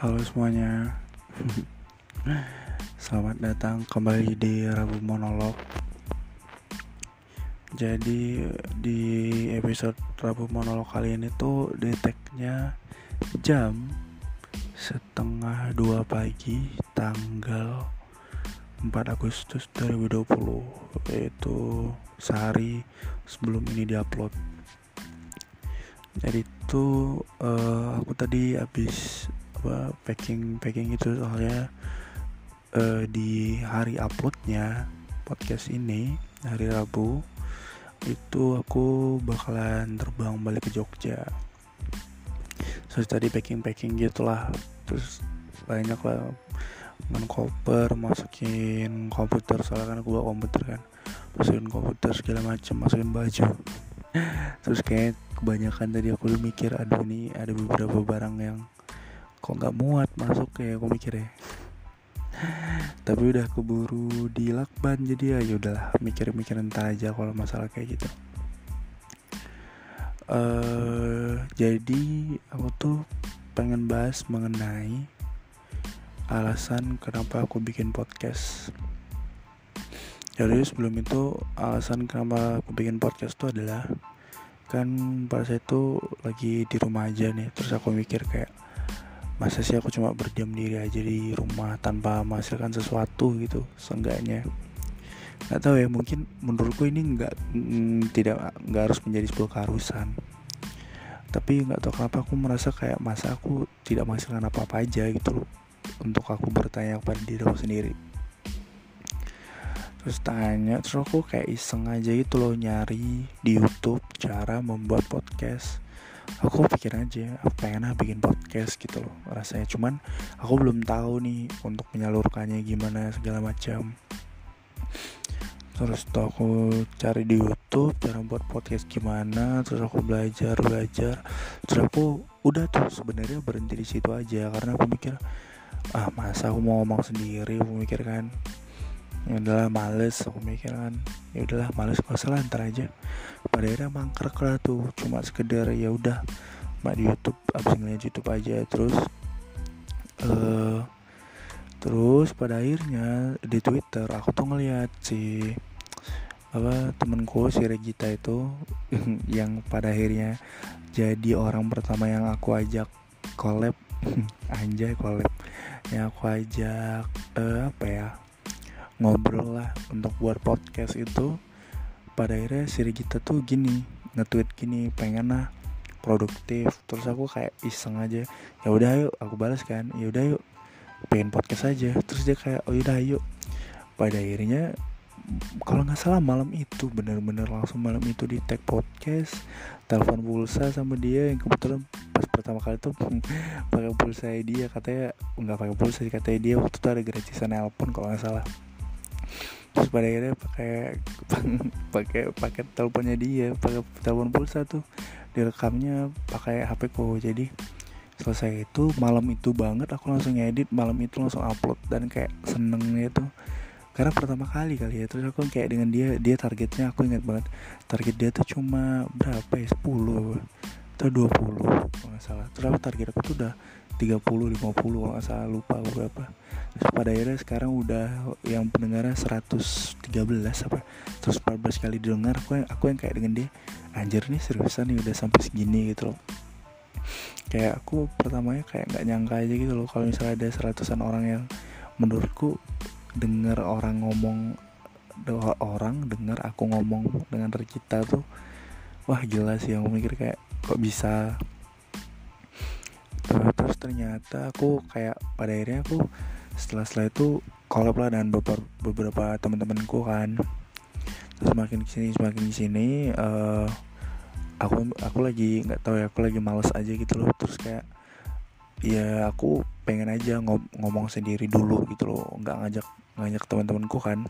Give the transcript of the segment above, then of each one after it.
Halo semuanya. Selamat datang kembali di Rabu Monolog. Jadi di episode Rabu Monolog kali ini tuh deteknya jam setengah dua pagi tanggal 4 Agustus 2020 Yaitu sehari sebelum ini diupload. Jadi itu uh, aku tadi habis apa packing packing itu soalnya uh, di hari uploadnya podcast ini hari Rabu itu aku bakalan terbang balik ke Jogja. Terus tadi packing packing gitulah terus banyak lah dengan koper masukin komputer soalnya kan bawa komputer kan masukin komputer segala macam masukin baju. Terus kayak kebanyakan tadi aku mikir aduh nih ada beberapa barang yang kok nggak muat masuk ya aku mikir ya. Tapi udah keburu di lakban jadi ya ya udahlah. Mikir-mikir entar aja kalau masalah kayak gitu. Uh, jadi aku tuh pengen bahas mengenai alasan kenapa aku bikin podcast. Jadi sebelum itu alasan kenapa aku bikin podcast itu adalah kan pada saya itu lagi di rumah aja nih terus aku mikir kayak masa sih aku cuma berdiam diri aja di rumah tanpa menghasilkan sesuatu gitu seenggaknya. Nggak tahu ya mungkin menurutku ini nggak mm, tidak nggak harus menjadi sebuah keharusan. Tapi nggak tahu kenapa aku merasa kayak masa aku tidak menghasilkan apa apa aja gitu loh untuk aku bertanya kepada diri aku sendiri. Terus tanya terus aku kayak iseng aja gitu loh nyari di YouTube cara membuat podcast aku pikir aja aku pengen bikin podcast gitu loh rasanya. Cuman aku belum tahu nih untuk menyalurkannya gimana segala macam. Terus tuh aku cari di YouTube cara buat podcast gimana terus aku belajar belajar. Terus aku udah tuh sebenarnya berhenti di situ aja karena aku mikir ah masa aku mau ngomong sendiri? Aku mikir kan ya udahlah males aku mikir kan. Ya udahlah males gak salah ntar aja. Pada akhirnya mangkrek lah tuh cuma sekedar ya udah mak di YouTube abis ngeliat YouTube aja. Terus uh, terus pada akhirnya di Twitter aku tuh ngeliat si apa temenku si Regita itu yang pada akhirnya jadi orang pertama yang aku ajak collab. Anjay collab. Yang aku ajak uh, apa ya ngobrol lah untuk buat podcast itu. Pada akhirnya si kita tuh gini nge-tweet gini pengen lah produktif. Terus aku kayak iseng aja ya udah yuk aku balas kan ya udah yuk pengen podcast aja. Terus dia kayak oh udah yuk. Pada akhirnya kalau nggak salah malam itu bener-bener langsung malam itu di tag podcast telepon pulsa sama dia. Yang kebetulan pas pertama kali tuh pakai pulsa dia katanya nggak pakai pulsa sih katanya dia waktu itu ada gratisan nelpon kalau nggak salah terus pada akhirnya pakai pakai paket teleponnya dia pakai telepon pulsa tuh. Direkamnya pakai HP ku. Jadi selesai itu malam itu banget aku langsung ngedit malam itu langsung upload. Dan kayak senengnya tuh karena pertama kali kali ya. Terus aku kayak dengan dia dia targetnya aku ingat banget target dia tuh cuma berapa ya? 10 atau 20 kalau nggak salah. Terus target aku tuh udah 30 50 kalau nggak salah. Lupa berapa. Terus pada akhirnya sekarang udah yang pendengarnya 113 apa. Terus 14 kali didengar aku yang aku yang kayak dengan dia anjir nih seriusan nih udah sampai segini gitu loh. Kayak aku pertamanya kayak nggak nyangka aja gitu loh kalau misalnya ada seratusan orang yang menurutku denger orang ngomong orang denger aku ngomong dengan kita tuh wah jelas sih. Aku mikir kayak kok bisa? Terus ternyata aku kayak pada akhirnya aku setelah setelah itu collab lah dengan beberapa beberapa teman-temanku kan. Terus semakin ke sini semakin ke sini uh, aku aku lagi nggak tahu ya aku lagi males aja gitu loh. Terus kayak ya aku pengen aja ngom ngomong sendiri dulu gitu loh. Nggak ngajak ngajak teman-temanku kan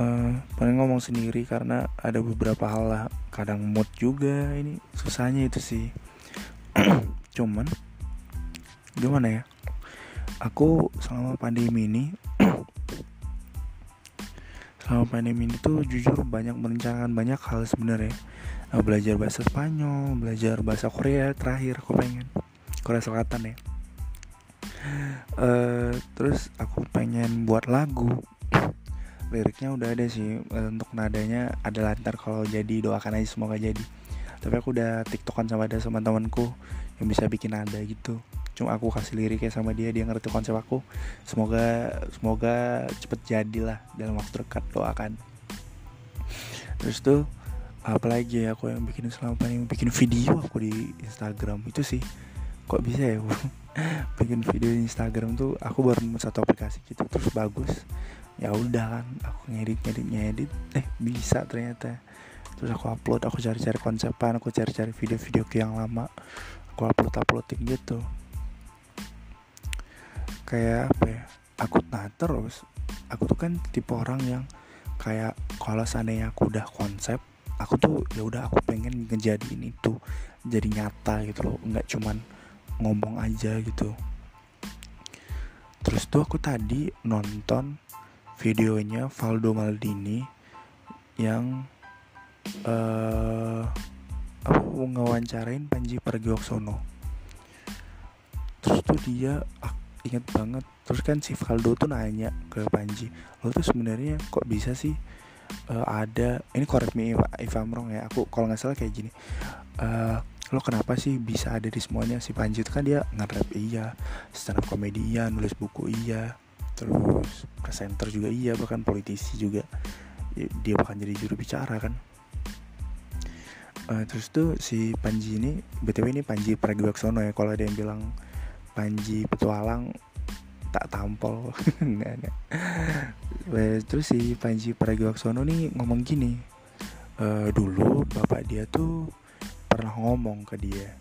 uh, paling ngomong sendiri karena ada beberapa hal lah. Kadang mood juga ini susahnya itu sih. Cuman gimana ya? Aku selama pandemi ini selama pandemi ini tuh jujur banyak merencanakan banyak hal sebenarnya. Belajar bahasa Spanyol belajar bahasa Korea terakhir aku pengen. Korea Selatan ya. Uh, terus aku pengen buat lagu liriknya udah ada sih untuk nadanya ada lantar kalau jadi doakan aja semoga jadi. Tapi aku udah tiktokan sama ada sama temanku yang bisa bikin nada gitu. Cuma aku kasih liriknya sama dia dia ngerti konsep aku. Semoga semoga cepet jadilah dalam waktu dekat doakan. Terus tuh apalagi ya aku yang bikin selama ini? Bikin video aku di Instagram itu sih. Kok bisa ya? Bikin video di Instagram tuh aku baru satu aplikasi gitu terus bagus ya udah kan aku ngedit ngedit ngedit. Eh bisa ternyata. Terus aku upload aku cari-cari konsepan aku cari-cari video-video yang lama. Aku upload uploading gitu. Kayak apa ya aku nah terus. Aku tuh kan tipe orang yang kayak kalau seandainya aku udah konsep aku tuh ya udah aku pengen ngejadiin itu jadi nyata gitu loh. Nggak cuman ngomong aja gitu. Terus tuh aku tadi nonton videonya Valdo Maldini yang uh, apa ngawancarain Panji Pragiwaksono. Terus tuh dia inget banget. Terus kan si Valdo tuh nanya ke Panji lo tuh sebenarnya kok bisa sih uh, ada ini correct me if I'm wrong ya aku kalau nggak salah kayak gini uh, lo kenapa sih bisa ada di semuanya? Si Panji itu kan dia nge-rap iya stand up comedy iya nulis buku iya terus presenter juga iya bahkan politisi juga. Dia bahkan jadi juru bicara kan. Uh, terus tuh si Panji ini btw ini Panji Pragiwaksono ya kalau ada yang bilang Panji petualang tak tampol. Nggak terus si Panji Pragiwaksono nih ngomong gini e, dulu bapak dia tuh pernah ngomong ke dia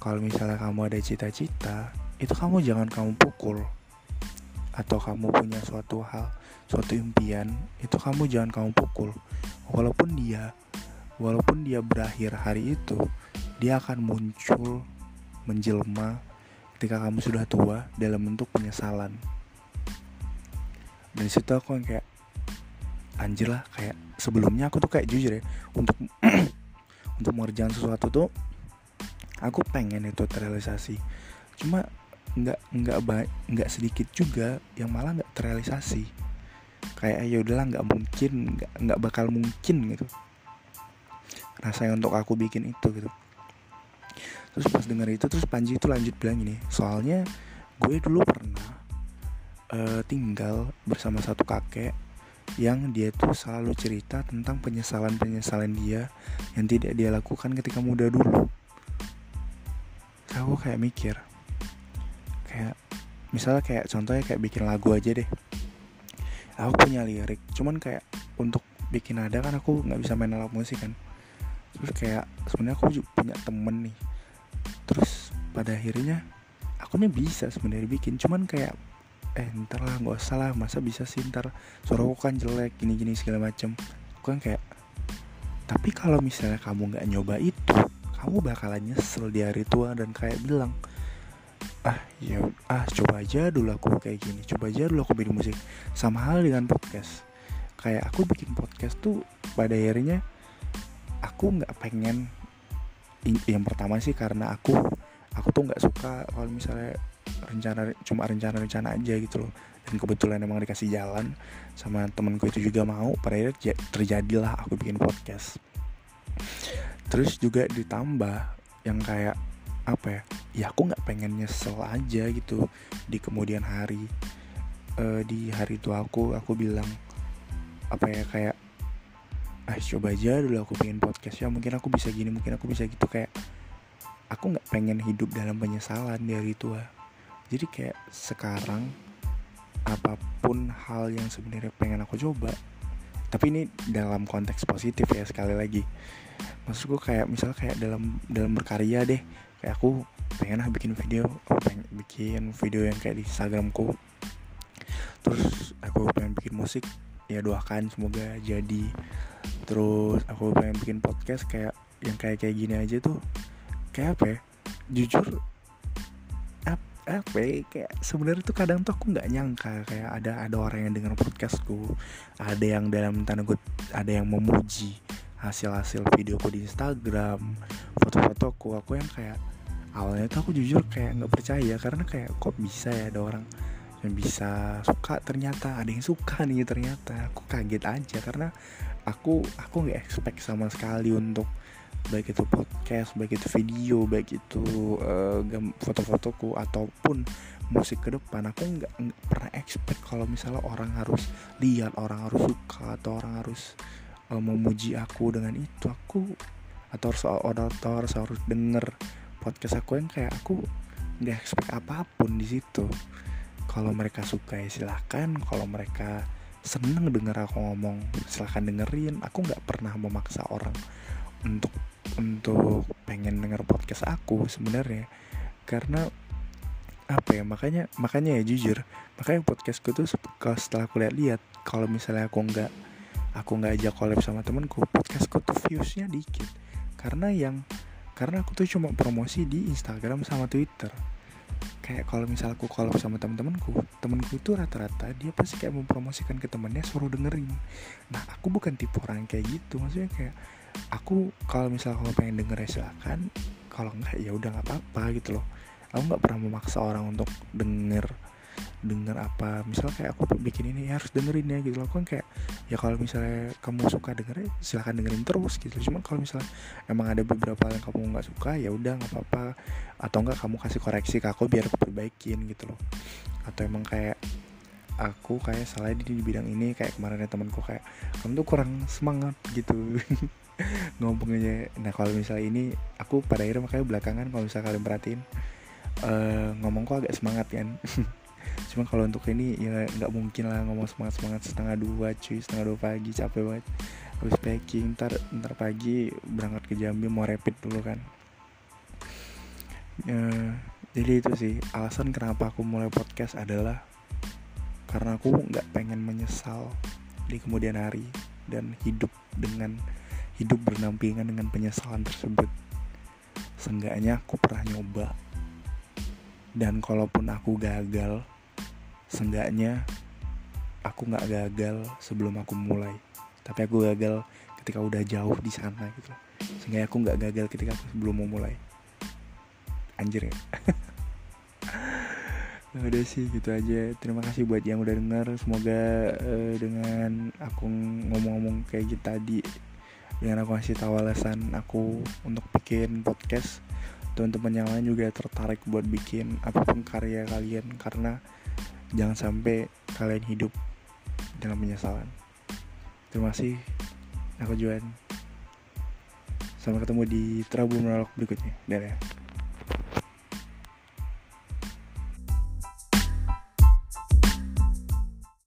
kalau misalnya kamu ada cita-cita itu kamu jangan kamu pukul atau kamu punya suatu hal suatu impian itu kamu jangan kamu pukul. Walaupun dia walaupun dia berakhir hari itu dia akan muncul menjelma ketika kamu sudah tua dalam bentuk penyesalan. Dan situ aku yang kayak anjir lah kayak sebelumnya aku tuh kayak jujur ya untuk untuk mengerjakan sesuatu tuh aku pengen itu terrealisasi. Cuma nggak nggak nggak sedikit juga yang malah nggak terrealisasi. Kayak ya udahlah nggak mungkin nggak nggak bakal mungkin gitu. Rasanya untuk aku bikin itu gitu. Terus pas denger itu terus Panji itu lanjut bilang gini soalnya gue dulu pernah uh, tinggal bersama satu kakek yang dia tuh selalu cerita tentang penyesalan-penyesalan dia yang tidak dia lakukan ketika muda dulu. Aku kayak mikir, kayak misalnya kayak contohnya kayak bikin lagu aja deh. Aku punya lirik, cuman kayak untuk bikin nada kan aku nggak bisa main alat musik kan. Terus kayak sebenarnya aku juga punya temen nih terus pada akhirnya aku nih bisa sebenarnya bikin cuman kayak eh ntar lah nggak usah lah masa bisa sih ntar suara aku kan jelek gini gini segala macem aku kan kayak tapi kalau misalnya kamu nggak nyoba itu kamu bakalan nyesel di hari tua dan kayak bilang ah ya ah coba aja dulu aku kayak gini. Coba aja dulu aku bikin musik sama hal dengan podcast. Kayak aku bikin podcast tuh pada akhirnya aku nggak pengen yang pertama sih karena aku aku tuh nggak suka kalau misalnya rencana cuma rencana-rencana aja gitu loh. Dan kebetulan emang dikasih jalan sama temenku itu juga mau. Pada akhirnya terjadilah aku bikin podcast. Terus juga ditambah yang kayak apa ya ya aku nggak pengen nyesel aja gitu di kemudian hari. E, di hari itu aku aku bilang apa ya kayak ah coba aja dulu aku pengen podcast ya mungkin aku bisa gini mungkin aku bisa gitu. Kayak aku nggak pengen hidup dalam penyesalan dari tua. Jadi kayak sekarang apa pun hal yang sebenarnya pengen aku coba tapi ini dalam konteks positif ya sekali lagi. Maksudku kayak misal kayak dalam dalam berkarya deh kayak aku pengen bikin video pengen bikin video yang kayak di Instagramku. Terus aku pengen bikin musik ya doakan semoga jadi. Terus aku pengen bikin podcast kayak yang kayak kayak gini aja tuh kayak apa ya jujur apa ya kayak sebenarnya tuh kadang tuh aku nggak nyangka kayak ada ada orang yang dengar podcastku ada yang dalam tanda kutip ada yang memuji hasil hasil videoku di Instagram foto-fotoku aku yang kayak awalnya tuh aku jujur kayak nggak percaya karena kayak kok bisa ya ada orang yang bisa suka ternyata ada yang suka nih ternyata. Aku kaget aja karena aku aku nggak expect sama sekali untuk baik itu podcast baik itu video baik itu uh, foto-fotoku ataupun musik ke depan. Aku nggak pernah expect kalau misalnya orang harus lihat orang harus suka atau orang harus uh, memuji aku dengan itu. Aku atau harus atau harus harus denger podcast aku yang kayak aku nggak expect apa pun di situ. Kalau mereka suka ya silahkan kalau mereka seneng denger aku ngomong silahkan dengerin. Aku nggak pernah memaksa orang untuk untuk pengen denger podcast aku sebenarnya. Karena apa ya makanya makanya ya jujur makanya podcastku tuh setelah aku lihat-lihat kalau misalnya aku nggak aku nggak ajak collab sama temenku podcastku tuh viewsnya dikit. Karena yang karena aku tuh cuma promosi di Instagram sama Twitter. Kayak kalau misal aku collab sama temen-temenku temenku itu rata-rata dia pasti kayak mempromosikan ke temennya suruh dengerin. Nah aku bukan tipe orang kayak gitu. Maksudnya kayak aku kalau misal kamu pengen denger ya silakan kalau enggak ya udah nggak apa-apa gitu loh. Aku nggak pernah memaksa orang untuk denger denger apa. Misalnya kayak aku bikin ini ya harus dengerin ya gitu loh. Kan kayak ya kalau misalnya kamu suka denger ya silahkan dengerin terus gitu. Cuma kalau misalnya emang ada beberapa yang kamu nggak suka ya udah nggak apa-apa. Atau enggak kamu kasih koreksi ke aku biar aku perbaikin gitu loh. Atau emang kayak aku kayak salah di, di bidang ini kayak kemarin ya temanku kayak kamu tuh kurang semangat gitu. Ngomongnya nah kalau misalnya ini aku pada akhirnya makanya belakangan kalau misalnya kalian perhatiin uh, ngomongku agak semangat kan cuma kalau untuk ini ya nggak mungkin lah ngomong semangat semangat setengah dua cuy. Setengah dua pagi capek banget. Habis packing ntar ntar pagi berangkat ke Jambi mau rapid dulu kan. Uh, jadi itu sih alasan kenapa aku mulai podcast adalah karena aku nggak pengen menyesal di kemudian hari dan hidup dengan hidup bernampingan dengan penyesalan tersebut. Seenggaknya aku pernah nyoba. Dan kalaupun aku gagal seenggaknya aku nggak gagal sebelum aku mulai. Tapi aku gagal ketika udah jauh di sana gitu. Sehingga aku nggak gagal ketika aku sebelum mau mulai. Anjir ya. Nah, udah sih gitu aja. Terima kasih buat yang udah dengar semoga uh, dengan aku ngomong-ngomong kayak gitu tadi dengan aku ngasih tahu alasan aku untuk bikin podcast teman-teman yang lain juga tertarik buat bikin apa pun karya kalian. Karena jangan sampai kalian hidup dalam penyesalan. Terima kasih aku Juan sampai ketemu di Trabu Monolog berikutnya. Dadah